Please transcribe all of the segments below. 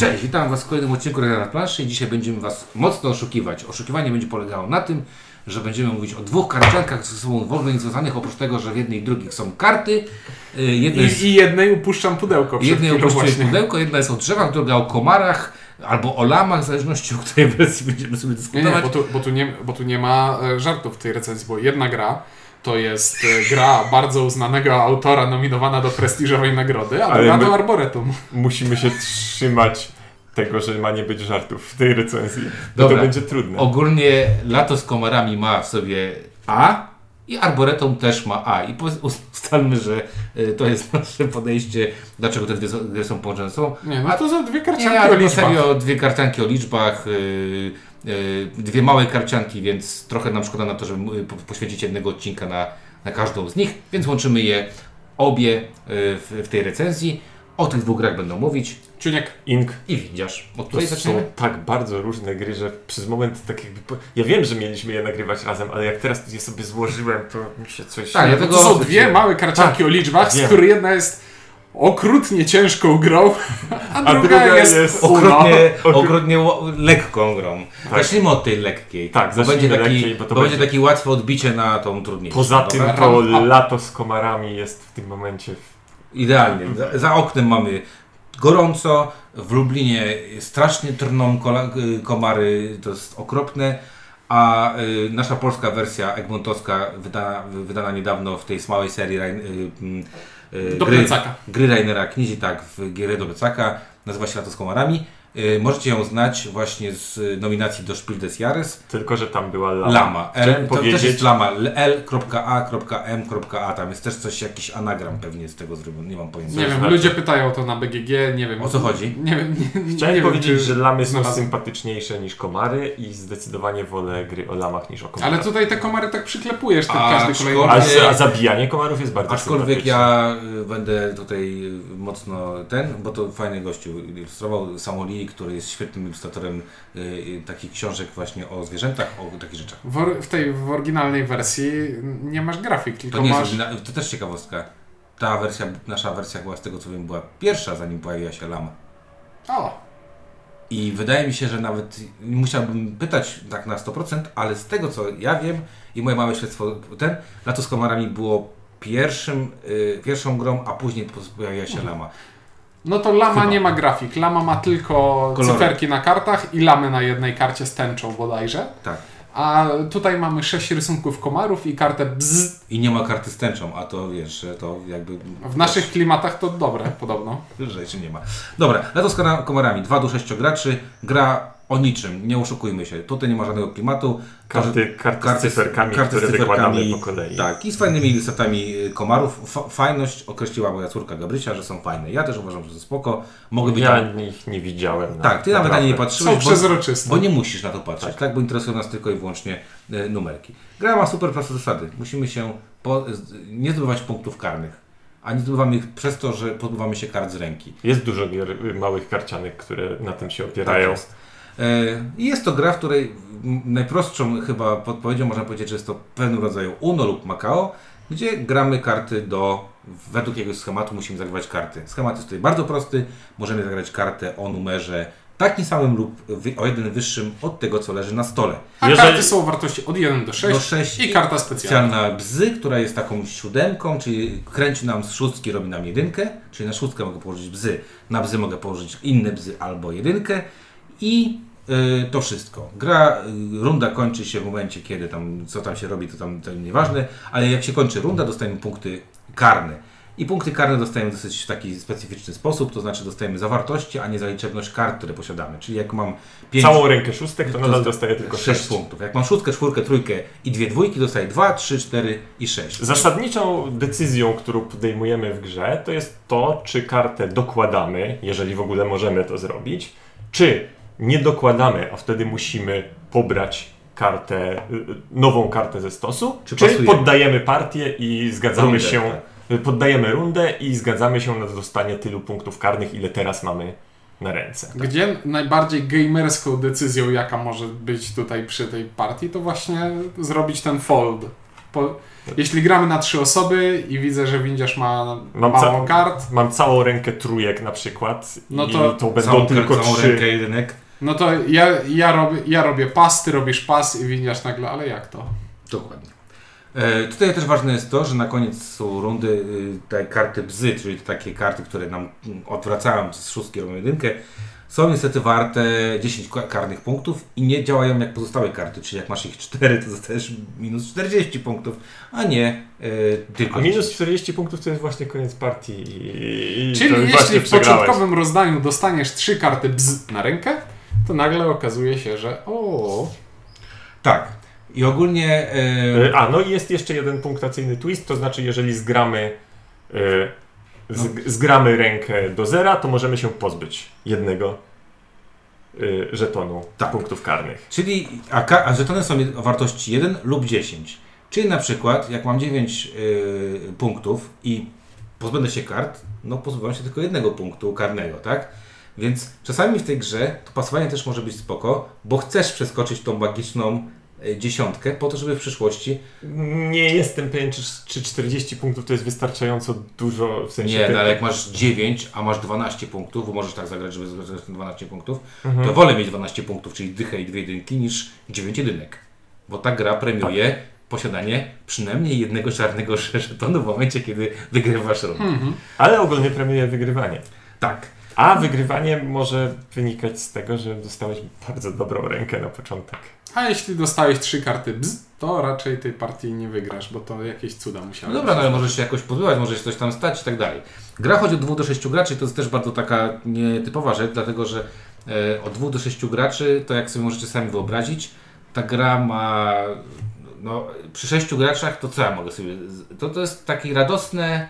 Cześć, witam Was w kolejnym odcinku Radar na planszy i dzisiaj będziemy Was mocno oszukiwać. Oszukiwanie będzie polegało na tym, że będziemy mówić o dwóch karciankach ze sobą w ogóle niezwiązanych, oprócz tego, że w jednej i drugiej są karty. Y, Jedna jest, I, I jednej upuszczam pudełko przed jednej chwilą opuszczuje właśnie. pudełko, jedna jest o drzewach, druga o komarach albo o lamach, w zależności o której wersji będziemy sobie Nie, dyskutować. nie, bo tu, bo, tu nie, bo tu nie ma e, żartów w tej recenzji, bo jedna gra to jest e, gra bardzo uznanego autora nominowana do prestiżowej nagrody, a Ale druga to Arboretum. Musimy się trzymać tego, że ma nie być żartów w tej recenzji. Bo Dobra. to będzie trudne. Ogólnie Lato z komarami ma w sobie A i Arboretum też ma A. I ustalmy, że y, to jest nasze podejście, dlaczego te dwie gry są połączone. Nie, no to są dwie Nie, karcianki ale o liczbach. serio dwie karcianki o liczbach, yy, dwie małe karcianki, więc trochę nam szkoda na to, żeby po- poświęcić jednego odcinka na, na każdą z nich, więc łączymy je obie yy, w, w tej recenzji. O tych dwóch grach będą mówić Czuniek, Ink i widzisz. Od to której są tak bardzo różne gry, że przez moment tak jakby... Po... Ja wiem, że mieliśmy je nagrywać razem, ale jak teraz je sobie złożyłem, to mi się coś... Tak, to dlatego- są dwie małe karcianki Tak, o liczbach, z których jedna jest okrutnie ciężką grą, a druga, druga jest, jest okropnie ło- lekką grą. Tak. Zacznijmy od tej lekkiej. Tak, bo będzie taki, lekkiej, bo to bo będzie będzie- takie łatwe odbicie na tą trudniejszą. Poza tym dobra? to a- lato z komarami jest w tym momencie... Idealnie. Za, za oknem mamy gorąco, w Lublinie strasznie trną kola, y, komary, to jest okropne, a y, nasza polska wersja egmontowska wydana, wydana niedawno w tej małej serii y, y, Do gry, plecaka. gry Rainera Knizi, tak, w gry do plecaka, nazywa się Lato z komarami. Y, możecie ją znać właśnie z nominacji do Spiel des Jahres. Tylko, że tam była lama. Lama. L, to też powiedzieć... jest lama. L.A.M.A. Tam jest też coś, jakiś anagram pewnie z tego zrobiony. Nie mam pojęcia. Nie wiem, znaczy? ludzie pytają o to na BGG, nie wiem. O co chodzi? Nie wiem, nie, nie, Chciałem nie powiedzieć, wiem, że czy lamy są znalazłem. sympatyczniejsze niż komary i zdecydowanie wolę gry o lamach niż o komarach. Ale tutaj te komary tak przyklepujesz, tak A, każdy kolejny. A, a zabijanie komarów jest bardzo Aczkolwiek ja y, będę tutaj mocno ten, bo to fajny gościu ilustrował Który jest świetnym ilustratorem y, y, takich książek właśnie o zwierzętach, o takich rzeczach. W, w tej w oryginalnej wersji nie masz grafik, tylko To nie jest masz. oryginalne, to też ciekawostka. Ta wersja, nasza wersja była z tego co wiem, była pierwsza zanim pojawiła się lama. O, I wydaje mi się, że nawet musiałbym pytać tak na 100%, ale z tego co ja wiem i moje małe śledztwo, ten Lato z komarami było pierwszym, y, pierwszą grą, a później pojawiła się lama. No to lama Chyba. nie ma grafik. Lama ma tylko Kolory. cyferki na kartach i lamy na jednej karcie z tęczą bodajże. Tak. A tutaj mamy sześć rysunków komarów i kartę bzz. I nie ma karty z tęczą, a to wiesz, że to jakby... W naszych klimatach to dobre, podobno. Rzeczy nie ma. Dobra, Lato z kora- komarami. 2 do 6 graczy. Gra o niczym, nie oszukujmy się. Tutaj nie ma żadnego klimatu. Karty, karty, Karty z cyferkami, karty z które cyferkami, wykładamy po kolei. Tak, i z fajnymi ilustratami y, komarów. Fa fajność określiła moja córka Gabrysia, że są fajne. Ja też uważam, że to spoko. Być Ja tam... ich nie widziałem. na- Tak, ty nawet na nie nie naprawdę. patrzyłeś, Są bo, przezroczyste. bo nie musisz na to patrzeć, tak. Bo interesują nas tylko i wyłącznie y, numerki. Gra ma super proste zasady. Musimy się po, z- nie zdobywać punktów karnych. A nie zdobywamy ich przez to, że pozbywamy się kart z ręki. Jest dużo gier, y, małych karcianek, które na tym się Tak opierają. jest. E, I jest to gra, w której najprostszą chyba podpowiedzią można powiedzieć, że jest to pewnego rodzaju Uno lub Macao, gdzie gramy karty do, według jakiegoś schematu musimy zagrywać karty. Schemat jest tutaj bardzo prosty, możemy zagrać kartę o numerze takim samym lub wy, o jeden wyższym od tego, co leży na stole. A Jeżeli- karty są o wartości od 1 do 6, Do 6 i karta specjalna. specjalna bzy, która jest taką siódemką, czyli kręci nam z szóstki, robi nam jedynkę, czyli na szóstkę mogę położyć bzy, na bzy mogę położyć inne bzy albo jedynkę i to wszystko. Gra, y, runda kończy się w momencie, kiedy tam, co tam się robi, to tam to nieważne, ale jak się kończy runda, dostajemy punkty karne. I punkty karne dostajemy dosyć w taki specyficzny sposób, to znaczy dostajemy zawartości, a nie za liczebność kart, które posiadamy. Czyli jak mam pięć, Całą rękę szóstek to nadal dosta- dostaje tylko 6 6 punktów. Jak mam szóstkę, czwórkę, trójkę i dwie dwójki, dostaję 2, 3, 4 i 6. Zasadniczą decyzją, którą podejmujemy w grze, to jest to, czy kartę dokładamy, jeżeli w ogóle możemy to zrobić, czy nie dokładamy, a wtedy musimy pobrać kartę, y, y, nową kartę ze stosu, Czy czy, poddajemy partię i zgadzamy Rundę, się, tak. poddajemy rundę i zgadzamy się na dostanie tylu punktów karnych, ile teraz mamy na ręce. Gdzie najbardziej gamerską decyzją, jaka może być tutaj przy tej partii, to właśnie zrobić ten fold. Po, jeśli gramy na trzy osoby i widzę, że windziarz ma Mam mało ca- kart, Mam całą rękę trójek na przykład No i to to będą Całą, tylko całą trzy. rękę jedynek. No to ja, ja, robię, ja robię pas, ty robisz pas i windiarz nagle, ale jak to? Dokładnie. E, tutaj też ważne jest to, że na koniec są rundy y, te karty bzy, czyli takie karty, które nam odwracają z szóstki robią jedynkę, są niestety warte 10 ka- karnych punktów i nie działają jak pozostałe karty, czyli jak masz ich 4, to dostajesz minus 40 punktów, a nie y, tylko A minus 10. 40 punktów to jest właśnie koniec partii i, i Czyli jeśli w początkowym rozdaniu dostaniesz trzy karty bz na rękę, to nagle okazuje się, że o, Tak. I ogólnie y, E, A, no i jest jeszcze jeden punktacyjny twist, to znaczy jeżeli zgramy e, z, zgramy rękę do zera, to możemy się pozbyć jednego e, żetonu Tak. punktów karnych. Czyli, a, ka- a żetony są o wartości 1 lub 10. Czyli na przykład, jak mam 9 y, punktów i pozbędę się kart, no pozbywam się tylko jednego punktu karnego, tak? Więc czasami w tej grze to pasowanie też może być spoko, bo chcesz przeskoczyć tą magiczną y, dziesiątkę po to, żeby w przyszłości... Nie jestem pewien, czy, czy 40 punktów to jest wystarczająco dużo, w sensie... Nie, ty- no, ale jak masz 9, a masz 12 punktów, bo możesz tak zagrać, żeby zagrać na 12 punktów, Mhm. to wolę mieć 12 punktów, czyli dychę i dwie jedynki, niż 9 jedynek. Bo ta gra premiuje posiadanie przynajmniej jednego czarnego żetonu w momencie, kiedy wygrywasz rundę. mhm. Ale ogólnie premiuje wygrywanie. Tak. A wygrywanie może wynikać z tego, że dostałeś bardzo dobrą rękę na początek. A jeśli dostałeś trzy karty bz, to raczej tej partii nie wygrasz, bo to jakieś cuda No musiały dobra, no ale możesz się jakoś pozbywać, możesz coś tam stać i tak dalej. Gra chodzi od 2 do 6 graczy, to jest też bardzo taka nietypowa rzecz, dlatego że e, od 2 do 6 graczy, to jak sobie możecie sami wyobrazić, ta gra ma, no przy 6 graczach, to co ja mogę sobie, to, to jest takie radosne,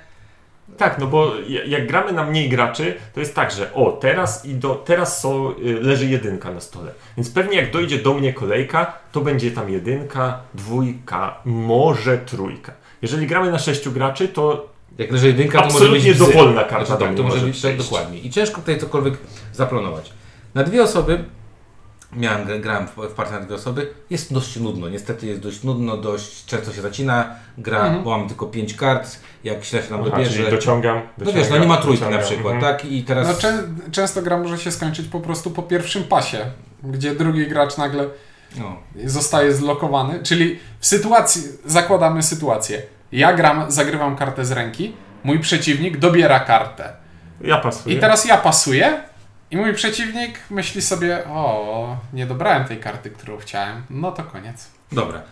Tak, no bo ja- jak gramy na mniej graczy, to jest tak, że o, teraz i do, teraz są, y, leży jedynka na stole. Więc pewnie jak dojdzie do mnie kolejka, to będzie tam jedynka, dwójka, może trójka. Jeżeli gramy na sześciu graczy, to jak leży jedynka, to może absolutnie być dowolna karta Znaczy, tak, to może być tak dokładnie. I ciężko tutaj cokolwiek zaplanować. Na dwie osoby, miałem, grałem w, na dwie osoby, jest dość nudno. Niestety jest dość nudno, dość często się zacina gra, Mhm. bo mamy tylko pięć kart, jak źle się nam Aha, dobierze. czyli dociągam, No dociągam. wiesz, no nie ma trójki na dociągam, przykład, mhm. tak? I teraz... No, czę, często gra może się skończyć po prostu po pierwszym pasie, gdzie drugi gracz nagle no. zostaje zlokowany. Czyli w sytuacji, zakładamy sytuację. Ja gram, zagrywam kartę z ręki, mój przeciwnik dobiera kartę. Ja pasuję. I teraz ja pasuję i mój przeciwnik myśli sobie, o, nie dobrałem tej karty, którą chciałem. No to koniec. Dobra.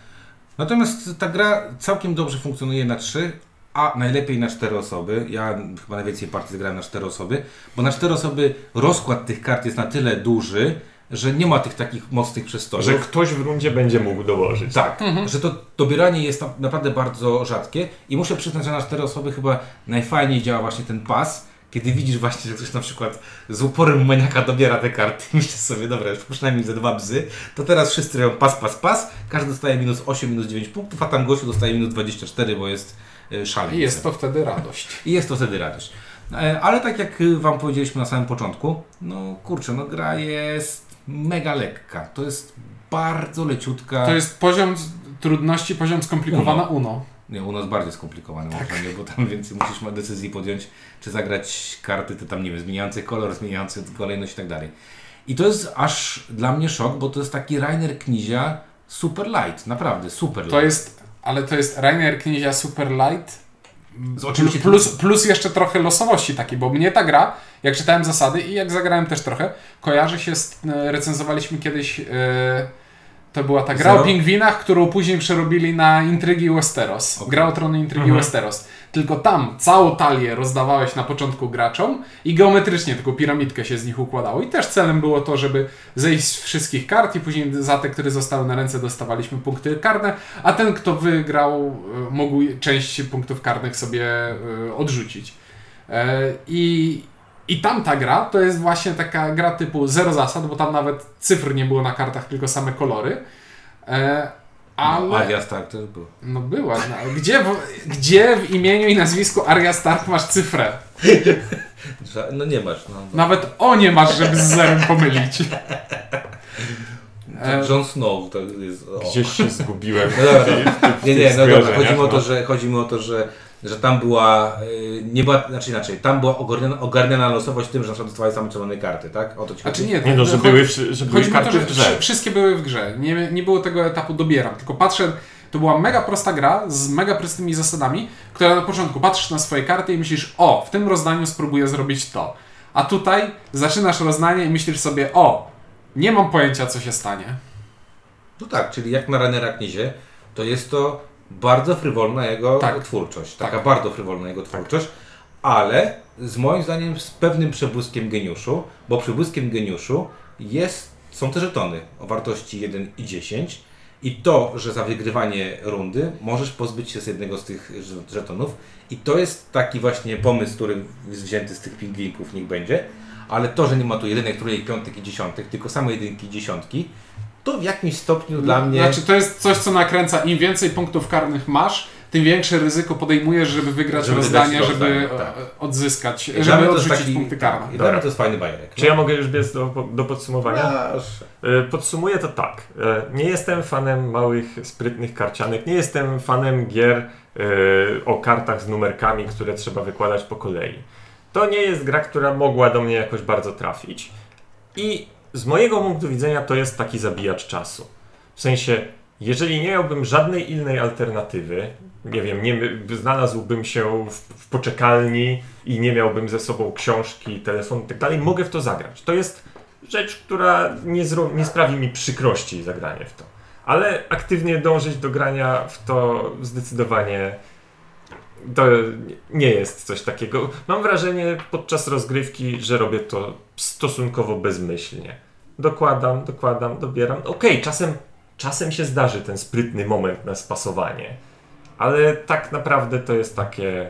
Natomiast ta gra całkiem dobrze funkcjonuje na trzy, a najlepiej na cztery osoby. Ja chyba najwięcej partii zagrałem na cztery osoby, bo na cztery osoby rozkład tych kart jest na tyle duży, że nie ma tych takich mocnych przestojów. Że ktoś w rundzie będzie mógł dołożyć. Tak, że to dobieranie jest na- naprawdę bardzo rzadkie i muszę przyznać, że na cztery osoby chyba najfajniej działa właśnie ten pas, kiedy widzisz właśnie, że ktoś na przykład z uporem maniaka dobiera te karty i myślisz sobie, dobra, już przynajmniej ze dwa bzy, to teraz wszyscy robią pas, pas, pas, każdy dostaje minus 8, minus 9 punktów, a tam gościu dostaje minus 24, bo jest y, szalony. I jest to wtedy radość. I jest to wtedy radość. E, Ale tak jak y, Wam powiedzieliśmy na samym początku, no kurczę, no gra jest mega lekka. To jest bardzo leciutka. To jest poziom trudności, poziom skomplikowana UNO. Nie, u nas bardziej skomplikowane tak. nie, bo tam więcej musisz ma decyzji podjąć, czy zagrać karty, te tam, nie wiem, zmieniające kolor, zmieniające kolejność i tak dalej. I to jest aż dla mnie szok, bo to jest taki Rainer Knizia super light, naprawdę super light. To jest, ale to jest Rainer Knizia Super Light. Oczywiście Plus, plus jeszcze trochę losowości takiej, bo mnie ta gra, jak czytałem zasady i jak zagrałem też trochę, kojarzy się z, e, recenzowaliśmy kiedyś, e, to była ta gra Zero? o pingwinach, którą później przerobili na Intrygi Westeros. Okej. Gra o trony Intrygi Mhm. Westeros. Tylko tam całą talię rozdawałeś na początku graczom i geometrycznie tylko piramidkę się z nich układało. I też celem było to, żeby zejść z wszystkich kart i później za te, które zostały na ręce dostawaliśmy punkty karne, a ten, kto wygrał, e, mógł część punktów karnych sobie e, odrzucić. E, I, I tamta gra to jest właśnie taka gra typu zero zasad, bo tam nawet cyfr nie było na kartach, tylko same kolory. E, Ale. No, Alias tak też był. No była. No, gdzie, w, gdzie w imieniu i nazwisku Arya Stark masz cyfrę? No nie masz, no. Nawet o nie masz, żeby z zerem pomylić. E, Jon Snow to jest... O. Gdzieś się zgubiłem. No dobra, nie, nie, no dobra, chodzi mi o to, no. że, chodzi mi o to, że, że tam była, y, nie była, znaczy inaczej, tam była ogarniana, ogarniana losowość tym, że na przykład dostawałeś same czerwone karty, tak? O to ci A czy chodzi? nie? Nie no, że były, że były o to, karty że w grze. wszy- wszystkie były w grze. Nie, nie było tego etapu dobieram, tylko patrzę, to była mega prosta gra z mega prostymi zasadami, która na początku patrzysz na swoje karty i myślisz, o, w tym rozdaniu spróbuję zrobić to. A tutaj zaczynasz rozdanie i myślisz sobie, o, nie mam pojęcia, co się stanie. No tak, czyli jak na Ranera Knizie, to jest to bardzo frywolna jego Tak. twórczość, taka Tak. bardzo frywolna jego twórczość, ale z moim zdaniem z pewnym przebłyskiem geniuszu, bo przebłyskiem geniuszu jest, są te żetony o wartości 1 i 10 i to, że za wygrywanie rundy możesz pozbyć się z jednego z tych żetonów i to jest taki właśnie pomysł, który jest wzięty z tych pingwinków, niech będzie, ale to, że nie ma tu jedynek, trójek, piątek i dziesiątek, tylko same jedynki i dziesiątki, to w jakimś stopniu dla mnie... Znaczy, to jest coś, co nakręca. Im więcej punktów karnych masz, tym większe ryzyko podejmujesz, żeby wygrać Żeby rozdanie, wygrać żeby rozdanie, tak. e, odzyskać, I żeby odrzucić taki- punkty tak, karne. I dla mnie to jest fajny bajerek. Czy ja mogę już biec do, do podsumowania? Proszę. E, Podsumuję to tak. E, Nie jestem fanem małych, sprytnych karcianek. Nie jestem fanem gier e, o kartach z numerkami, które trzeba wykładać po kolei. To nie jest gra, która mogła do mnie jakoś bardzo trafić. I z mojego punktu widzenia to jest taki zabijacz czasu. W sensie, jeżeli nie miałbym żadnej innej alternatywy, nie wiem, nie, znalazłbym się w, w poczekalni i nie miałbym ze sobą książki, telefonu i tak mogę w to zagrać. To jest rzecz, która nie, zro, nie sprawi mi przykrości zagranie w to. Ale aktywnie dążyć do grania w to zdecydowanie to nie jest coś takiego. Mam wrażenie podczas rozgrywki, że robię to stosunkowo bezmyślnie. Dokładam, dokładam, dobieram. Okej, czasem, czasem się zdarzy ten sprytny moment na spasowanie, ale tak naprawdę to jest takie.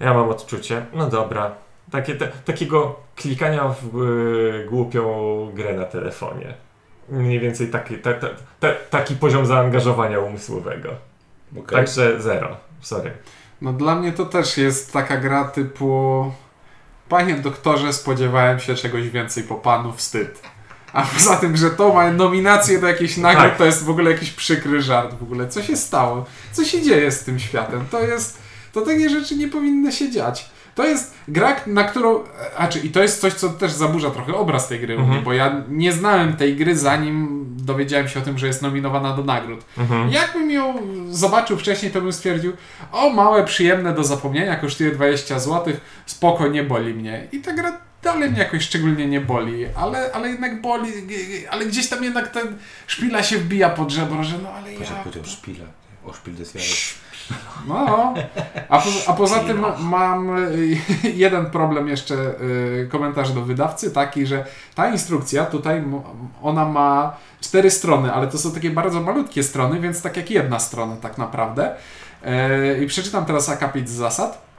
Ja mam odczucie, no dobra, takie, te, takiego klikania w y, głupią grę na telefonie. Mniej więcej taki, ta, ta, ta, taki poziom zaangażowania umysłowego. Okej. Także zero. Sorry. No dla mnie to też jest taka gra typu Panie doktorze, spodziewałem się czegoś więcej po panu, wstyd. A poza tym, że to ma nominację do jakiejś nagród, Tak. to jest w ogóle jakiś przykry żart w ogóle. Co się stało? Co się dzieje z tym światem? To jest... To takie rzeczy nie powinny się dziać. To jest gra, na którą... A czy i to jest coś, co też zaburza trochę obraz tej gry u Mhm. mnie, bo ja nie znałem tej gry zanim dowiedziałem się o tym, że jest nominowana do nagród. Mhm. Jakbym ją zobaczył wcześniej, to bym stwierdził, o małe, przyjemne do zapomnienia, kosztuje 20 zł, spoko, nie boli mnie. I ta gra dalej mnie jakoś szczególnie nie boli, ale, ale jednak boli, ale gdzieś tam jednak ten szpila się wbija pod żebro, że no ale Boże, ja... jak powiedział szpila. O szpil des Jahres. No, a, po, a poza tym mam y, jeden problem jeszcze, y, komentarz do wydawcy, taki, że ta instrukcja tutaj, ona ma cztery strony, ale to są takie bardzo malutkie strony, więc tak jak jedna strona tak naprawdę. E, I przeczytam teraz akapit z zasad.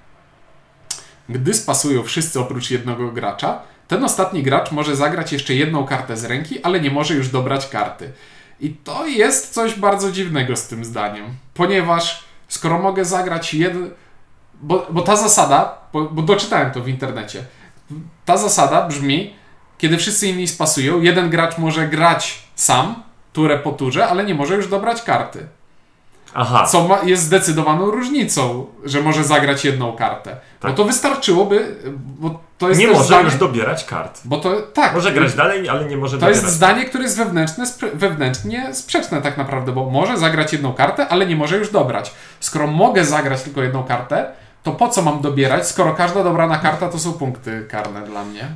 Gdy spasują wszyscy oprócz jednego gracza, ten ostatni gracz może zagrać jeszcze jedną kartę z ręki, ale nie może już dobrać karty. I to jest coś bardzo dziwnego z tym zdaniem, ponieważ skoro mogę zagrać jeden. Bo, bo ta zasada, bo, bo doczytałem to w internecie, ta zasada brzmi, kiedy wszyscy inni spasują, jeden gracz może grać sam, turę po turze, ale nie może już dobrać karty. Aha. Co ma, jest zdecydowaną różnicą, że może zagrać jedną kartę. Tak. Bo to wystarczyłoby, bo to jest nie może zdanie, już dobierać kart. Bo to tak. Może grać dalej, ale nie może To dobierać. jest zdanie, które jest wewnętrzne, spre- wewnętrznie sprzeczne tak naprawdę, bo może zagrać jedną kartę, ale nie może już dobrać. Skoro mogę zagrać tylko jedną kartę, to po co mam dobierać, skoro każda dobrana karta to są punkty karne dla mnie?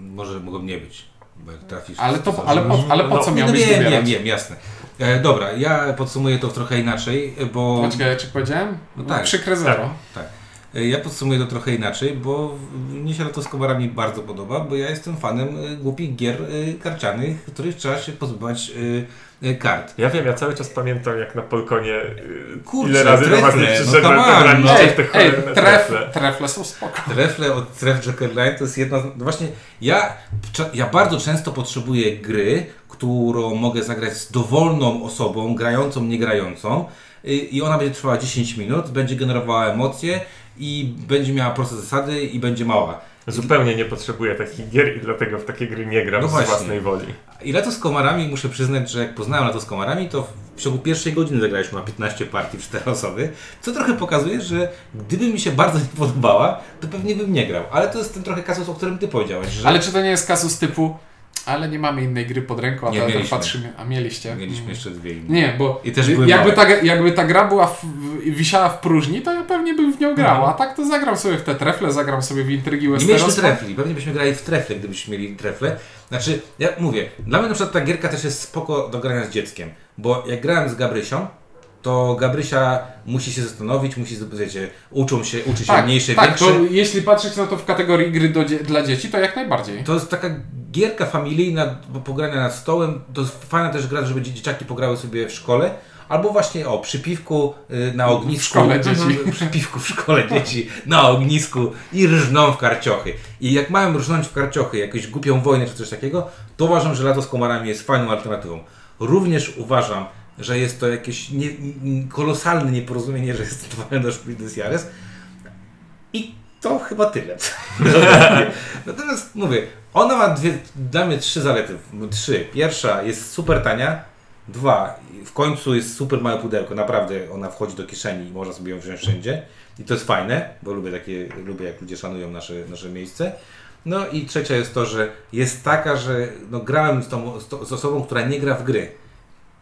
Może mogą nie być, bo jak trafisz... Ale, to, to ale, po, ale po No, co Nie, no miałbyś wiem, dobierać? wiem, wiem, jasne. E, dobra, ja podsumuję to trochę inaczej, bo... Poczekaj, czy powiedziałem? No tak. Przykre zero. Tak. E, Ja podsumuję to trochę inaczej, bo mnie się to z Kobara mi bardzo podoba, bo ja jestem fanem e, głupich gier e, karcianych, w których trzeba się pozbywać e, e, kart. Ja wiem, ja cały czas pamiętam jak na Polkonie Kurczę, ile razy do was nie trefle, no on, graliście no. Ej, te ej tref, trefle. trefle są spoko. Trefle od Tref Joker Line to jest jedna z... No właśnie, ja, ja bardzo często potrzebuję gry, którą mogę zagrać z dowolną osobą, grającą, nie grającą y, i ona będzie trwała 10 minut, będzie generowała emocje i będzie miała proste zasady i będzie mała. Zupełnie nie potrzebuję takich gier i dlatego w takie gry nie gram No z właśnie. własnej woli. I lato z komarami, muszę przyznać, że jak poznałem lato z komarami, to w ciągu pierwszej godziny zagraliśmy na 15 partii w 4 osoby, co trochę pokazuje, że gdyby mi się bardzo nie podobała, to pewnie bym nie grał. Ale to jest ten trochę kasus, o którym ty powiedziałeś, że Ale czy to nie jest kasus typu, ale nie mamy innej gry pod ręką, a Nie, teraz patrzymy, a mieliście? mieliśmy Mm. jeszcze dwie inne. Nie, bo I też jakby, ta, jakby ta gra była w, wisiała w próżni, to ja pewnie bym w nią grał, a tak to zagram sobie w te trefle, zagram sobie w intrygi Nie mieliśmy trefli, pewnie byśmy grali w trefle, gdybyśmy mieli trefle. Znaczy, ja mówię, dla mnie na przykład ta gierka też jest spoko do grania z dzieckiem, bo jak grałem z Gabrysią, to Gabrysia musi się zastanowić, musi, wiecie, uczą się, uczy się Tak, mniejsze, tak większe. to jeśli patrzeć na to w kategorii gry do, dla dzieci, to jak najbardziej. To jest taka gierka familijna do pogrania nad stołem. To fajna też gra, żeby dzie- dzieciaki pograły sobie w szkole. Albo właśnie o przy piwku y, na ognisku. szkole dzieci. Przy piwku w szkole dzieci na ognisku i rżną w karciochy. I jak mają rżnąć w karciochy jakąś głupią wojnę czy coś takiego, to uważam, że lato z komarami jest fajną alternatywą. Również uważam, że jest to jakieś nie, kolosalne nieporozumienie, że jest to do Spiel des Jahres. I to chyba tyle. Natomiast mówię, ona ma dwie, dla mnie trzy zalety. Trzy. Pierwsza jest super tania. Dwa, w końcu jest super małe pudełko. Naprawdę ona wchodzi do kieszeni i można sobie ją wziąć wszędzie. I to jest fajne, bo lubię takie, lubię jak ludzie szanują nasze, nasze miejsce. No i trzecia jest to, że jest taka, że no, grałem z, tą, z, to, z osobą, która nie gra w gry.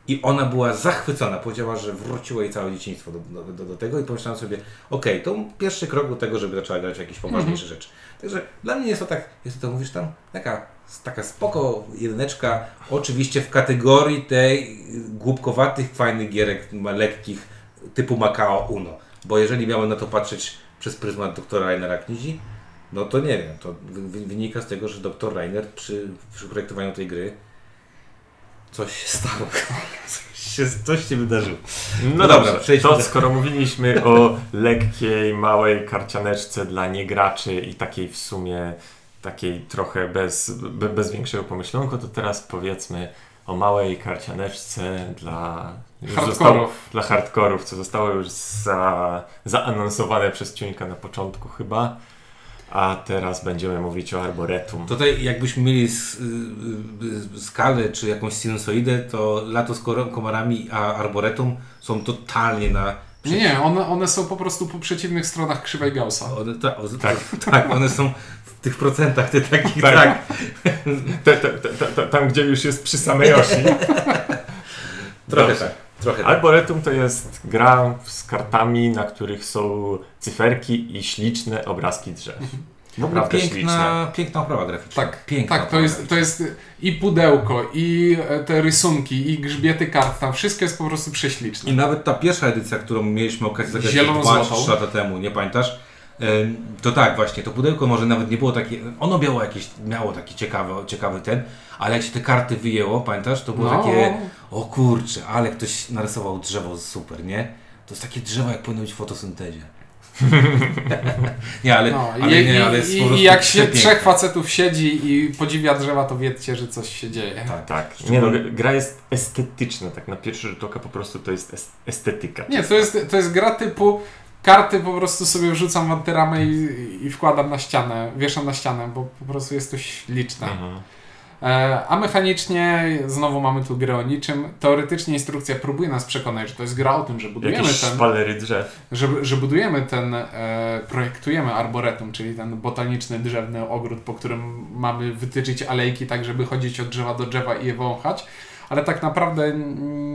I ona była zachwycona, powiedziała, że wróciło jej całe dzieciństwo do, do, do, tego i pomyślałem sobie, okej, to pierwszy krok do tego, żeby zaczęła grać jakieś poważniejsze rzeczy. Także dla mnie jest to tak, jest to mówisz tam, taka, taka spoko jedyneczka, oczywiście w kategorii tej głupkowatych, fajnych gierek, lekkich, typu Macao Uno. Bo jeżeli miałem na to patrzeć przez pryzmat doktora Rainera Knizi, no to nie wiem, to wy- wy- wynika z tego, że doktor Rainer przy, przy projektowaniu tej gry coś się stało. Coś się, coś się wydarzyło. No, No dobra, dobrze, przejdźmy to do- skoro mówiliśmy o lekkiej, małej karcianeczce dla niegraczy i takiej w sumie takiej trochę bez, be, bez większego pomyślunku, to teraz powiedzmy o małej karcianeczce dla Hardkorów. zostało- dla hardkorów, co zostało już za, zaanonsowane przez Ciuńka na początku chyba. A teraz będziemy mówić o Arboretum. Tutaj jakbyśmy mieli y, y, skalę czy jakąś sinusoidę, to lato z komarami a arboretum są totalnie na... Nie, nie, one, one są po prostu po przeciwnych stronach krzywej Gaussa. One, ta, o, Tak. tak, one są w tych procentach, te takich, Tak. tak. Te, te, te, te, tam, gdzie już jest przy samej osi. Trochę Dobrze. tak, trochę tak. Arboretum to jest gra z kartami, na których są cyferki i śliczne obrazki drzew. Ogóle Naprawdę śliczne. piękna, piękna oprawa graficzna. Tak, piękna tak to, jest, to jest i pudełko, i e, te rysunki, i grzbiety kart, tam wszystko jest po prostu prześliczne. I nawet ta pierwsza edycja, którą mieliśmy okazję zagrać Zieloną dwa czy złotą. trzy lata temu, nie pamiętasz? To tak, właśnie, to pudełko może nawet nie było takie, ono miało jakieś, miało taki ciekawy, ciekawy ten, ale jak się te karty wyjęło, pamiętasz, to było No. takie, o kurczę, ale ktoś narysował drzewo super, nie? To jest takie drzewo, jak powinno być w fotosyntezie. nie, ale, No, ale, i, nie, ale i, i, jak się przepiękne. trzech facetów siedzi i podziwia drzewa, to wiecie, że coś się dzieje. Tak. Tak. Nie no, gra jest estetyczna, tak na pierwszy rzut oka po prostu to jest es- estetyka. Nie, to jest, to jest gra typu karty po prostu sobie wrzucam w antyramę i, i wkładam na ścianę, wieszam na ścianę, bo po prostu jest to śliczne. Mhm. E, a mechanicznie znowu mamy tu grę o niczym. Teoretycznie instrukcja próbuje nas przekonać, że to jest gra o tym, że budujemy Jakieś ten, szpalery drzew. że, że budujemy ten, e, projektujemy arboretum, czyli ten botaniczny, drzewny ogród, po którym mamy wytyczyć alejki tak, żeby chodzić od drzewa do drzewa i je wąchać. Ale tak naprawdę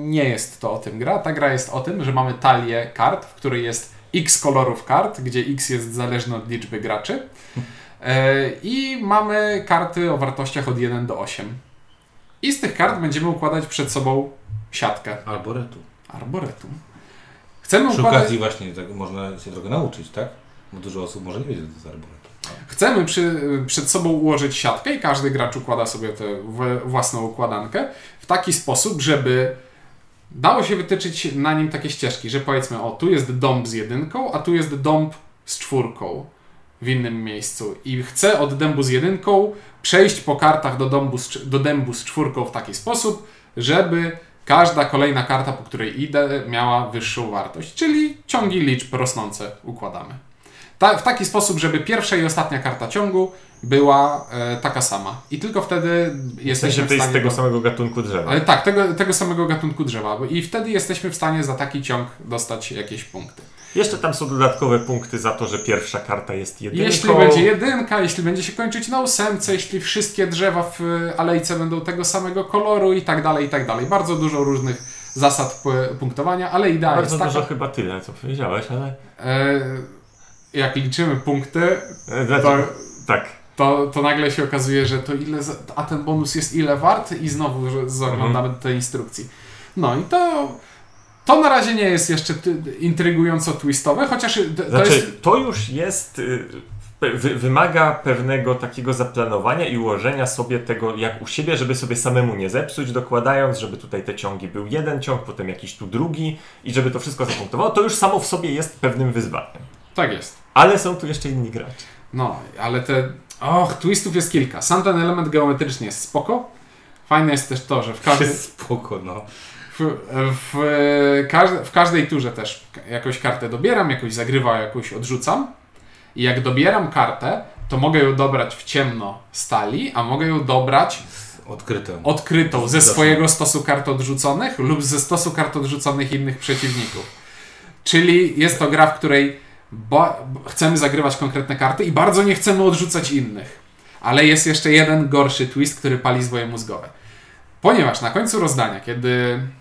nie jest to o tym gra. Ta gra jest o tym, że mamy talię kart, w której jest x kolorów kart, gdzie x jest zależny od liczby graczy. E, I mamy karty o wartościach od 1 do 8. I z tych kart będziemy układać przed sobą siatkę Arboretu. arboretum. Chcemy Przy układać, okazji właśnie tak można się trochę nauczyć, tak? Bo dużo osób może nie wiedzieć, co to jest arboretu. Chcemy przy, przed sobą ułożyć siatkę i każdy gracz układa sobie tę własną układankę w taki sposób, żeby dało się wytyczyć na nim takie ścieżki, że powiedzmy, o tu jest dąb z jedynką, a tu jest dąb z czwórką w innym miejscu i chcę od dębu z jedynką przejść po kartach do, dąbu z, do dębu z czwórką w taki sposób, żeby każda kolejna karta, po której idę, miała wyższą wartość, czyli ciągi liczb rosnące układamy. Ta, w taki sposób, żeby pierwsza i ostatnia karta ciągu była e, taka sama. I tylko wtedy W jesteśmy sensie w to jest stanie... z tego do- samego gatunku drzewa. Ale tak, tego, tego samego gatunku drzewa. I wtedy jesteśmy w stanie za taki ciąg dostać jakieś punkty. Jeszcze tam są dodatkowe punkty za to, że pierwsza karta jest jedynką. Jeśli będzie jedynka, jeśli będzie się kończyć na ósemce, jeśli wszystkie drzewa w alejce będą tego samego koloru i tak dalej, i tak dalej. Bardzo dużo różnych zasad punktowania, ale idea Bardzo jest taka, dużo chyba tyle, co powiedziałeś, ale... e, jak liczymy punkty, E, znaczy- to, Tak. to, to nagle się okazuje, że to ile, za- a ten bonus jest ile wart i znowu że zaglądamy do tej instrukcji. No i to, to na razie nie jest jeszcze intrygująco twistowe, chociaż to Znaczy, jest... to już jest... y, wymaga pewnego takiego zaplanowania i ułożenia sobie tego jak u siebie, żeby sobie samemu nie zepsuć, dokładając, żeby tutaj te ciągi był jeden ciąg, potem jakiś tu drugi i żeby to wszystko zapunktowało. To już samo w sobie jest pewnym wyzwaniem. Tak jest. Ale są tu jeszcze inni gracze. No, ale te. Och, twistów jest kilka. Sam ten element geometryczny jest spoko. Fajne jest też to, że w, każdy, Spoko, no. W, w, każde, w każdej turze też jakąś kartę dobieram, jakąś zagrywam, jakąś odrzucam. I jak dobieram kartę, to mogę ją dobrać w ciemno stali, a mogę ją dobrać Odkryte. odkrytą ze swojego stosu kart odrzuconych lub ze stosu kart odrzuconych innych przeciwników. Czyli jest to gra, w której chcemy zagrywać konkretne karty i bardzo nie chcemy odrzucać innych. Ale jest jeszcze jeden gorszy twist, który pali zwoje mózgowe. Ponieważ na końcu rozdania, kiedy e,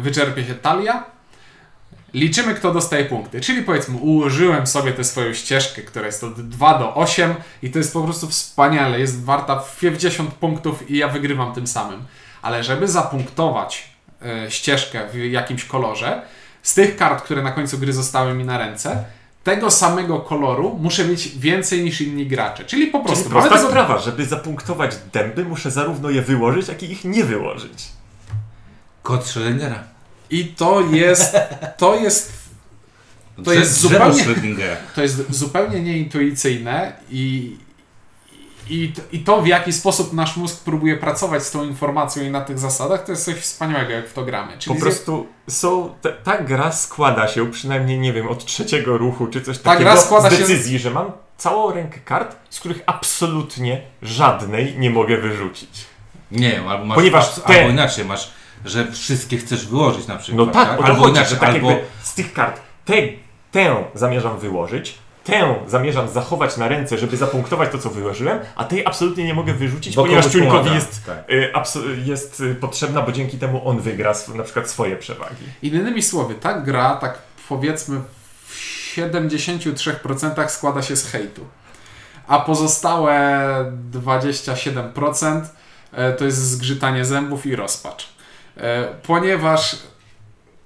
wyczerpie się talia, liczymy, kto dostaje punkty. Czyli powiedzmy, ułożyłem sobie tę swoją ścieżkę, która jest od 2 do 8 i to jest po prostu wspaniale. Jest warta 50 punktów i ja wygrywam tym samym. Ale żeby zapunktować e, ścieżkę w jakimś kolorze, z tych kart, które na końcu gry zostały mi na ręce, tego samego koloru muszę mieć więcej niż inni gracze. Czyli po prostu Czyli prosta tego- sprawa, żeby zapunktować dęby, muszę zarówno je wyłożyć, jak i ich nie wyłożyć. Kod Schrödingera. I to jest. To jest. To jest zupełnie-. To jest zupełnie nieintuicyjne i, i, i to, w jaki sposób nasz mózg próbuje pracować z tą informacją i na tych zasadach, to jest coś wspaniałego, jak w to gramy. Czyli Po prostu są, ta, ta gra składa się, przynajmniej nie wiem, od trzeciego ruchu czy coś Ta takiego, gra składa z się- decyzji, że mam całą rękę kart, z których absolutnie żadnej nie mogę wyrzucić. Nie, albo masz Ponieważ te- albo inaczej masz, że wszystkie chcesz wyłożyć na przykład. No tak, to albo chodzi, inaczej, tak albo z tych kart te, tę zamierzam wyłożyć, tę zamierzam zachować na ręce, żeby zapunktować to, co wyłożyłem, a tej absolutnie nie mogę wyrzucić, Bo ponieważ pomaga. jest, Tak. y, jest y, potrzebna, bo dzięki temu on wygra sw- na przykład swoje przewagi. Innymi słowy, ta gra, tak powiedzmy w 73% składa się z hejtu. A pozostałe 27% e, to jest zgrzytanie zębów i rozpacz. E, Ponieważ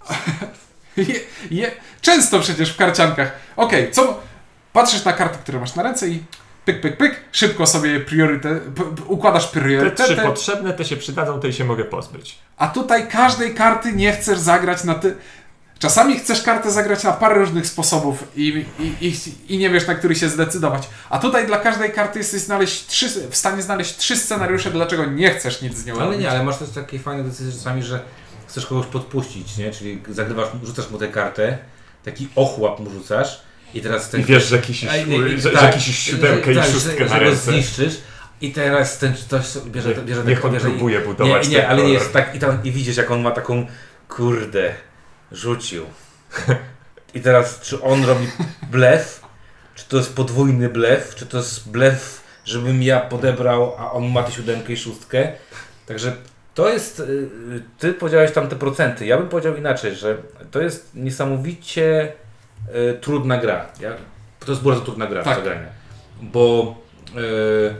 je, je, często przecież w karciankach, okej, co patrzysz na karty, które masz na ręce i pyk, pyk, pyk, szybko sobie priorytet, układasz Te trzy priorytety, potrzebne, te się przydadzą, tej się mogę pozbyć. a tutaj każdej karty nie chcesz zagrać na ty. Czasami chcesz kartę zagrać na parę różnych sposobów i, i, i, i nie wiesz, na który się zdecydować. A tutaj dla każdej karty jesteś znaleźć trzy, w stanie znaleźć trzy scenariusze, dlaczego nie chcesz nic z nią Ale robić. nie, ale masz też takie fajne decyzje czasami, że chcesz kogoś podpuścić, nie? Czyli zagrywasz, rzucasz mu tę kartę, taki ochłap mu rzucasz i teraz ten... I wiesz, że Ej, nie, że, tak, że siódemkę tak, i szóstkę że, na że go ręce. zniszczysz i teraz ten ktoś sobie bierze, Niech- bierze niech on bierze i- próbuje budować Nie, nie, ale nie jest tak i, tam, i widzisz jak on ma taką kurde, rzucił. I teraz czy on robi blef, czy to jest podwójny blef, czy to jest blef, żebym ja podebrał, a on ma tę siódemkę i szóstkę. Także to jest, y, ty powiedziałeś tam te procenty, ja bym powiedział inaczej, że to jest niesamowicie y, trudna gra. Ja, to jest bardzo trudna gra Tak. zagrania. Bo y,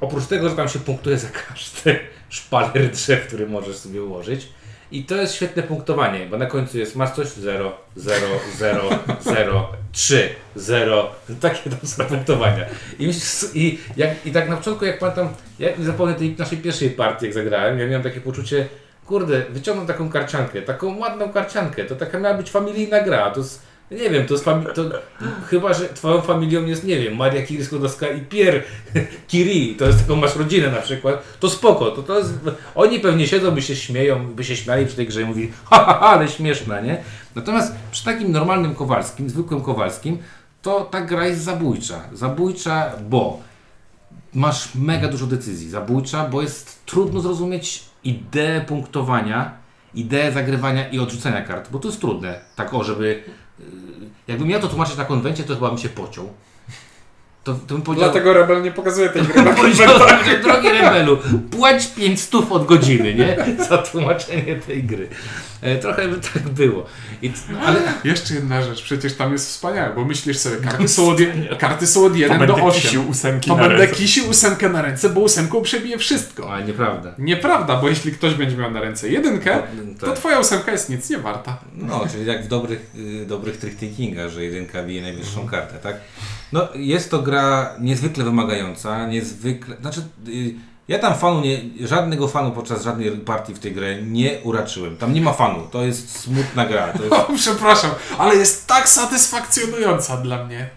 oprócz tego, że tam się punktuje za każdy szpaler drzew, który możesz sobie ułożyć, i to jest świetne punktowanie, bo na końcu jest masz coś 0, 0, 0, 0, 3, 0. Takie tam są punktowania. I, i, jak, I tak na początku, jak pamiętam, ja nie zapomnę tej naszej pierwszej partii, jak zagrałem, ja miałem takie poczucie, kurde, wyciągnął taką karciankę, taką ładną karciankę, to taka miała być familijna gra, to jest, nie wiem, to jest fami- to, chyba, że twoją familią jest, nie wiem, Maria Curie Skłodowska i Pierre Curie, to jest taką masz rodzinę na przykład, to spoko, to, to jest, oni pewnie siedzą, by się śmieją, by się śmiali przy tej grze i mówili, ha, ha, ha, ale śmieszna, nie? Natomiast przy takim normalnym Kowalskim, zwykłym Kowalskim, to ta gra jest zabójcza. Zabójcza, bo masz mega dużo decyzji zabójcza, bo jest trudno zrozumieć ideę punktowania, ideę zagrywania i odrzucenia kart, bo to jest trudne. Tak o, żeby... Jakbym miał to tłumaczyć na konwencie, to chyba bym się pociął. To, to bym powiedział... Dlatego Rebel nie pokazuje tej gry na Powiedział, że drogi Rebelu, płać 5 stów od godziny, nie? Za tłumaczenie tej gry. E, trochę by tak było. I, no, ale Jeszcze jedna rzecz, przecież tam jest wspaniałe, bo myślisz sobie, karty są od, karty są od 1 To do będę 8. kisił ósemki To na będę ręce. kisił ósemkę na ręce, bo ósemką przebije wszystko. ale nieprawda. Nieprawda, bo jeśli ktoś będzie miał na ręce jedynkę, to Tak. twoja ósemka jest nic nie warta. No, czyli jak w dobrych, y, dobrych trick-takingach, że jedynka bije najwyższą kartę, tak? No, jest to gra niezwykle wymagająca, niezwykle... Znaczy, y, ja tam fanu nie... Żadnego fanu podczas żadnej partii w tej grze nie uraczyłem. Tam nie ma fanu, to jest smutna gra. Jest... O, przepraszam, ale jest tak satysfakcjonująca dla mnie.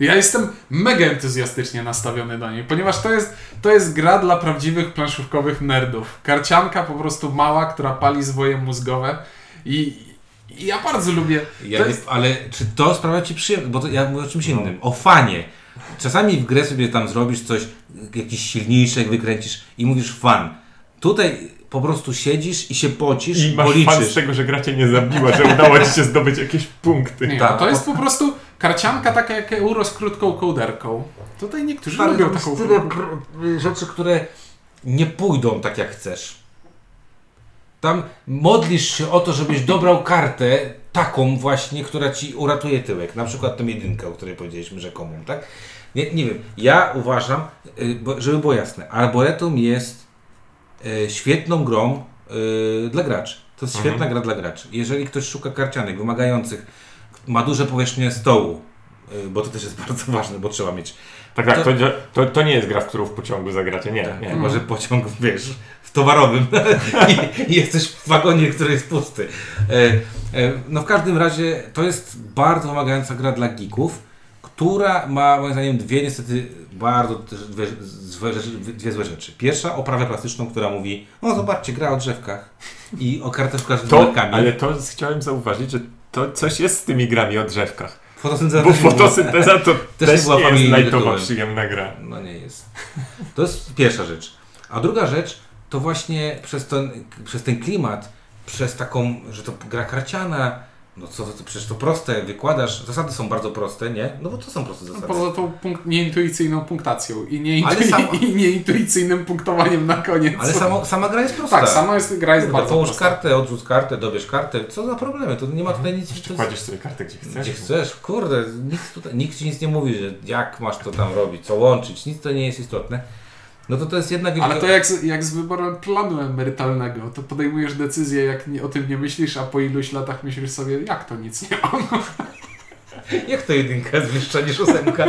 Ja jestem mega entuzjastycznie nastawiony do niej, ponieważ to jest, to jest gra dla prawdziwych planszówkowych nerdów. Karcianka po prostu mała, która pali zwoje mózgowe i, i ja bardzo lubię. Ja to nie, jest, ale czy to sprawia Ci przyjemność? Bo to ja mówię o czymś innym. O fanie. Czasami w grę sobie tam zrobisz coś, jakiś silniejszy, wykręcisz i mówisz fan. Tutaj po prostu siedzisz i się pocisz, I masz fan z tego, że gra cię nie zabiła, że udało ci się zdobyć jakieś punkty. nie, tak, no to jest po prostu karcianka taka jak euro z krótką kołderką. Tutaj niektórzy Stary, lubią to jest taką tyle pr- rzeczy, które nie pójdą tak jak chcesz. Tam modlisz się o to, żebyś dobrał kartę taką właśnie, która ci uratuje tyłek. Na przykład tą jedynkę, o której powiedzieliśmy rzekomą, tak? Nie, nie wiem, ja uważam, y, żeby było jasne, Arboretum jest y, świetną grą y, dla graczy. To jest świetna gra dla graczy. Jeżeli ktoś szuka karcianek wymagających, ma duże powierzchnie stołu, bo to też jest bardzo ważne, bo trzeba mieć Tak, tak, To- to, to, nie jest gra, w którą w pociągu zagracie, nie. tak, nie. Chyba, że pociąg, wiesz, w towarowym i, i jesteś w wagonie, który jest pusty. E, e, no w każdym razie to jest bardzo wymagająca gra dla geeków, która ma moim zdaniem dwie niestety bardzo dwie, złe rzeczy, dwie złe rzeczy. Pierwsza oprawę plastyczną, która mówi, no zobaczcie, gra o drzewkach i o karteczkach z To, ale to chciałem zauważyć, że to coś jest z tymi grami o drzewkach. Fotosynteza Bo też fotosynteza to też była nie jest tytułem. przyjemna gra. No nie jest. To jest pierwsza rzecz. A druga rzecz to właśnie przez ten, przez ten klimat, przez taką, że to gra karciana, no co to przecież to proste, wykładasz, zasady są bardzo proste, nie? No bo to są proste zasady. Poza tą punk- nieintuicyjną punktacją i, nieintu- samo- i nieintuicyjnym punktowaniem na koniec. Ale samo, sama gra jest prosta. Tak, sama jest, gra jest Kurde, bardzo Połóż prosta. kartę, odrzuć kartę, dobierz kartę. Co za problemy? To nie ma tutaj nic. jest- Kładziesz sobie kartę gdzie chcesz. Gdzie chcesz, kurde, nic tutaj, nikt ci nic nie mówi, że jak masz to tam robić, co łączyć, nic to nie jest istotne. No to to jest jedna wielka... Ale to jak z, jak z wyborem planu emerytalnego, to podejmujesz decyzję, jak nie, o tym nie myślisz, a po iluś latach myślisz sobie, jak to nic nie mam. Jak to jedynka jest wyższa niż ósemka?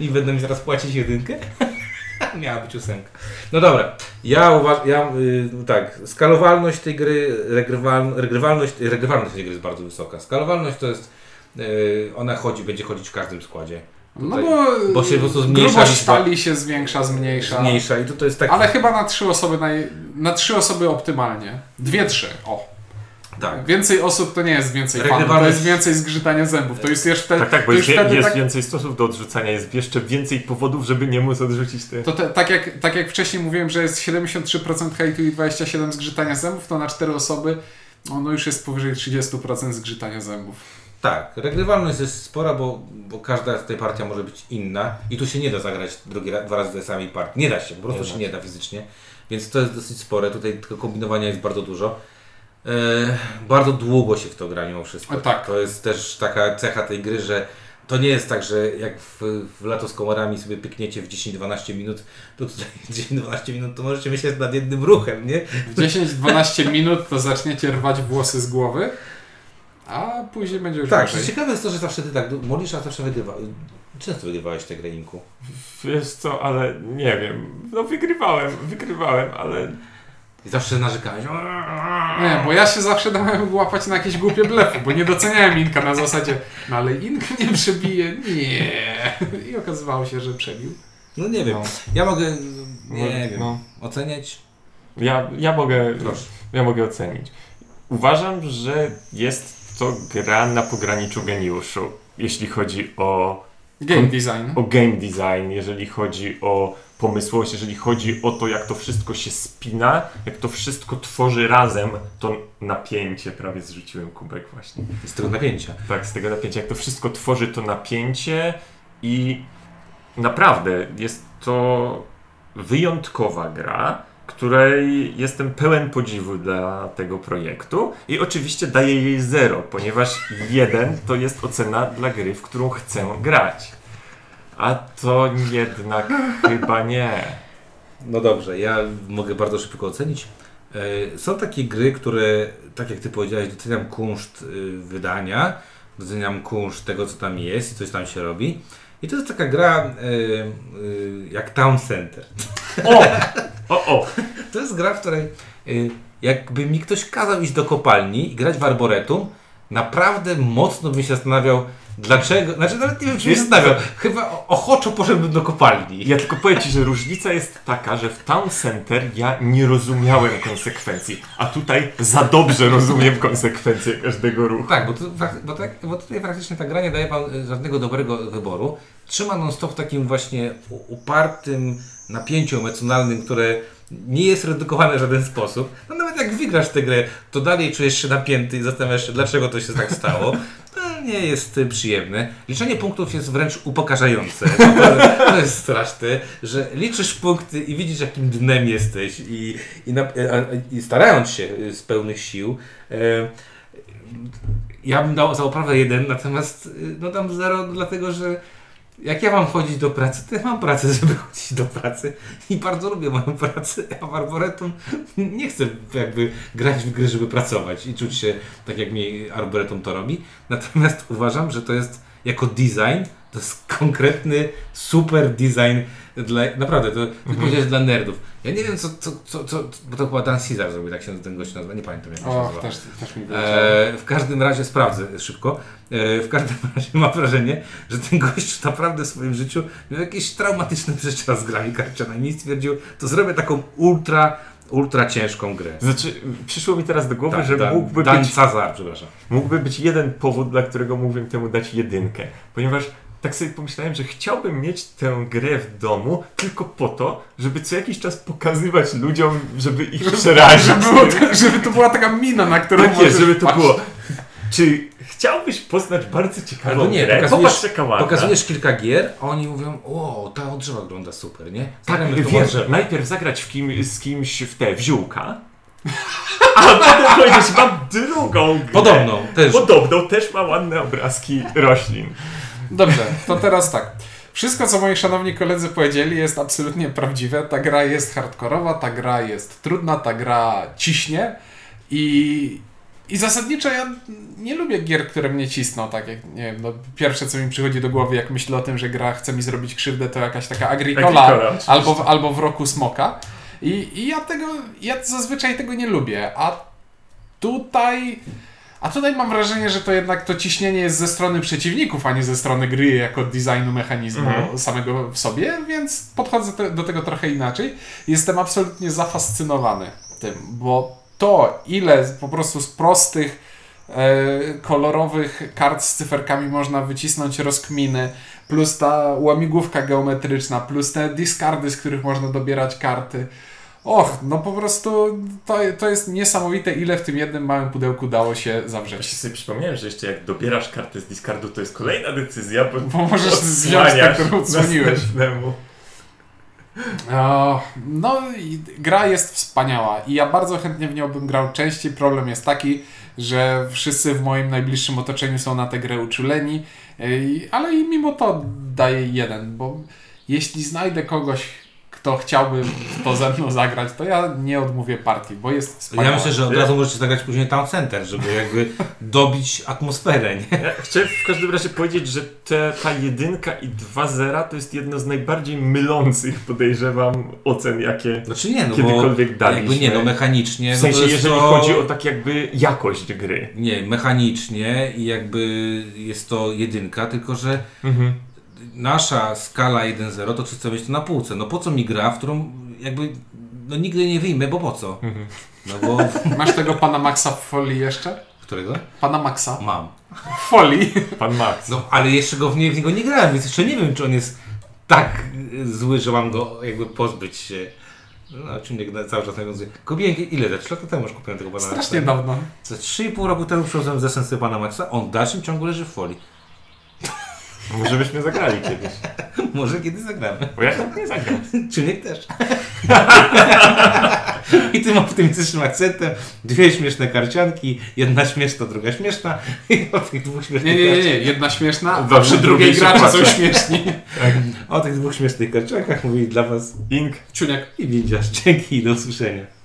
I będę mi zaraz płacić jedynkę? Miała być ósemka. No dobra, ja uważam, ja, y, tak, skalowalność tej gry, regrywal, regrywalność, regrywalność tej gry jest bardzo wysoka. Skalowalność to jest, y, ona chodzi, będzie chodzić w każdym składzie. No bo, bo się po prostu zmniejsza grubość stali się zwiększa, zmniejsza. Mniejsza i to, to jest tak, Ale chyba na trzy osoby naj, na trzy osoby optymalnie. Dwie, trzy. O. tak. Więcej osób to nie jest więcej fanów, to jest więcej zgrzytania zębów. To jest jeszcze Tak, tak, bo jest, wtedy jest tak, więcej stosów do odrzucania, jest jeszcze więcej powodów, żeby nie móc odrzucić te... to te, tak, jak, tak jak wcześniej mówiłem, że jest 73% hejtu i 27% zgrzytania zębów, to na cztery osoby ono już jest powyżej 30% zgrzytania zębów. Tak, regrywalność jest spora, bo, bo każda z tej partia może być inna i tu się nie da zagrać drugi raz, dwa razy tej samej partii. Nie da się, po prostu Nie się nie da fizycznie, więc to jest dosyć spore. Tutaj tego kombinowania jest bardzo dużo. E, bardzo długo się w to gra mimo wszystko. Tak. To jest też taka cecha tej gry, że to nie jest tak, że jak w, w lato z komorami sobie pykniecie w 10-12 minut, to tutaj 10-12 minut to możecie myśleć nad jednym ruchem, nie? W 10-12 minut to zaczniecie rwać włosy z głowy, a później będzie już Tak, ciekawe jest to, że zawsze ty tak modlisz, a zawsze wygrywa. Często wygrywałeś tę grę, Inku. Wiesz co, ale nie wiem. No wygrywałem, wygrywałem, ale I zawsze narzekałeś. Nie, bo ja się zawsze dałem łapać na jakieś głupie blefy, bo nie doceniałem Inka na zasadzie, no ale Ink nie przebije, nie. I okazywało się, że przebił. No nie wiem. No. Ja mogę, No, nie wiem, no. oceniać. ja, ja mogę... Proszę. Ja mogę ocenić. Uważam, że jest to gra na pograniczu geniuszu, jeśli chodzi o, Game design. o game design, jeżeli chodzi o pomysłowość, jeżeli chodzi o to, jak to wszystko się spina, jak to wszystko tworzy razem, to napięcie, prawie zrzuciłem kubek właśnie. Z tego napięcia. Tak, z tego napięcia, jak to wszystko tworzy to napięcie i naprawdę jest to wyjątkowa gra, której jestem pełen podziwu dla tego projektu i oczywiście daję jej zero, ponieważ jeden to jest ocena dla gry, w którą chcę grać. A to jednak chyba nie. No dobrze, ja mogę bardzo szybko ocenić. E, Są takie gry, które, tak jak Ty powiedziałeś, doceniam kunszt y, wydania, doceniam kunszt tego, co tam jest i coś tam się robi. I to jest taka gra y, y, jak Town Center. O! O, o! To jest gra, w której y, jakby mi ktoś kazał iść do kopalni i grać w Arboretum, naprawdę mocno bym się zastanawiał, dlaczego, znaczy nawet nie wiem, czy Jest- zastanawiał, chyba ochoczo poszedłbym do kopalni. Ja tylko powiem Ci, że różnica jest taka, że w Town Center ja nie rozumiałem konsekwencji, a tutaj za dobrze rozumiem konsekwencje każdego ruchu. Tak, bo, tu, bo, tak, bo tutaj praktycznie ta gra nie daje Wam y, żadnego dobrego wyboru. Trzyma non-stop w takim właśnie upartym napięciu emocjonalnym, które nie jest redukowane w żaden sposób. No nawet jak wygrasz tę grę, to dalej czujesz się napięty i zastanawiasz się, dlaczego to się tak stało. Nie jest przyjemne. Liczenie punktów jest wręcz upokarzające. To, to jest straszne, że liczysz punkty i widzisz, jakim dnem jesteś i, i, na, i starając się z pełnych sił, e, ja bym dał za oprawę jeden, natomiast y, no dam zero, dlatego że jak ja mam chodzić do pracy, to ja mam pracę, żeby chodzić do pracy i bardzo lubię moją pracę, a w Arboretum nie chcę jakby grać w gry, żeby pracować i czuć się tak, jak mi Arboretum to robi. Natomiast uważam, że to jest jako design, to jest konkretny, super design dla, naprawdę, to ty powiedziałeś dla nerdów. Ja nie wiem, co, co, co, co bo to chyba Dan Caesar zrobił, tak się ten gość nazywa, nie pamiętam jak się O, nazywa. też, też mi. E, w każdym razie sprawdzę szybko. E, w każdym razie mam wrażenie, że ten gość naprawdę w swoim życiu miał jakieś traumatyczne przeżycia z grami karcianymi i stwierdził, to zrobię taką ultra, ultra ciężką grę. Znaczy, przyszło mi teraz do głowy, Tak, że Dan- mógłby Dan być, Cazar, przepraszam. mógłby być jeden powód, dla którego mógłbym temu dać jedynkę. Ponieważ tak sobie pomyślałem, że chciałbym mieć tę grę w domu tylko po to, żeby co jakiś czas pokazywać ludziom, żeby ich przerazić. Żeby, było, tak- żeby to była taka mina, na którą Tak jest, żeby to patrzeć. było. Czy chciałbyś poznać bardzo ciekawą Albo nie, grę? pokazujesz- Popatrz. Pokazujesz kilka gier, a oni mówią, o, ta od drzewa wygląda super, nie? Tak, w to wiesz, najpierw zagrać w kim, z kimś w te, w ziółka, a potem powiedzieć, mam drugą grę. Podobną, też. Podobną, też ma ładne obrazki roślin. Dobrze, to teraz tak. Wszystko, co moi szanowni koledzy powiedzieli, jest absolutnie prawdziwe. Ta gra jest hardkorowa, ta gra jest trudna, ta gra ciśnie i, i zasadniczo ja nie lubię gier, które mnie cisną. Tak jak, nie wiem, no, pierwsze, co mi przychodzi do głowy, jak myślę o tym, że gra chce mi zrobić krzywdę, to jakaś taka Agricola, albo, w, albo w roku Smoka. I, I ja tego, ja zazwyczaj tego nie lubię, a tutaj... A tutaj mam wrażenie, że to jednak to ciśnienie jest ze strony przeciwników, a nie ze strony gry jako designu mechanizmu Mhm. samego w sobie, więc podchodzę te, do tego trochę inaczej. Jestem absolutnie zafascynowany tym, bo to, ile po prostu z prostych, e, kolorowych kart z cyferkami można wycisnąć rozkminy, plus ta łamigłówka geometryczna, plus te discardy, z których można dobierać karty. Och, no po prostu to, to jest niesamowite, ile w tym jednym małym pudełku dało się zawrzeć. Właśnie sobie przypomniałem, że jeszcze jak dobierasz kartę z discardu, to jest kolejna decyzja, bo, Bo możesz wziąć tę, którą odsłoniłeś. O, no i gra jest wspaniała i ja bardzo chętnie w nią bym grał częściej. Problem jest taki, że wszyscy w moim najbliższym otoczeniu są na tę grę uczuleni, Ej, ale i mimo to daję jeden, bo jeśli znajdę kogoś, kto chciałby to ze mną zagrać, to ja nie odmówię partii, bo jest wspaniała. Ja myślę, że od razu możecie zagrać później Town Center, żeby jakby dobić atmosferę, nie? Ja chciałem w każdym razie powiedzieć, że te, ta jedynka i dwa zera to jest jedno z najbardziej mylących, podejrzewam, ocen, jakie Znaczy nie, no Kiedykolwiek bo daliśmy. jakby nie, no mechanicznie. w no sensie, to jest jeżeli to... chodzi o tak jakby jakość gry. Nie, mechanicznie i jakby jest to jedynka, tylko że Mhm. Nasza skala 1.0 to czy chcę mieć to na półce. No po co mi gra, w którą jakby no nigdy nie wyjmę, bo po co? Mhm. No bo... Masz tego pana Maxa w folii jeszcze? Którego? Pana Maxa Mam. w folii. Pan Max. No ale jeszcze go w, nie, w niego nie grałem, więc jeszcze nie wiem, czy on jest tak zły, że mam go jakby pozbyć się. No, czynnik na- cały czas nawiązuje. Kupiłem ile? Za 3 lata temu już kupiłem tego banana. Strasznie dawno. Za 3,5 roku temu przywiozłem z Essence Pana Maxa. On w dalszym ciągu leży w folii. Może byśmy zagrali kiedyś. Może kiedy zagramy. Bo ja chętnie zagram. Czynnik też. I tym optymistycznym akcentem dwie śmieszne karcianki, jedna śmieszna, druga śmieszna i o tych dwóch śmiesznych Nie, nie, nie, nie. Jedna śmieszna, a przy drugiej drugiej się gracze są płacze. śmieszni. o tych dwóch śmiesznych karciankach mówili dla Was Ink. Czuniek. i Windziarz. Dzięki i do usłyszenia.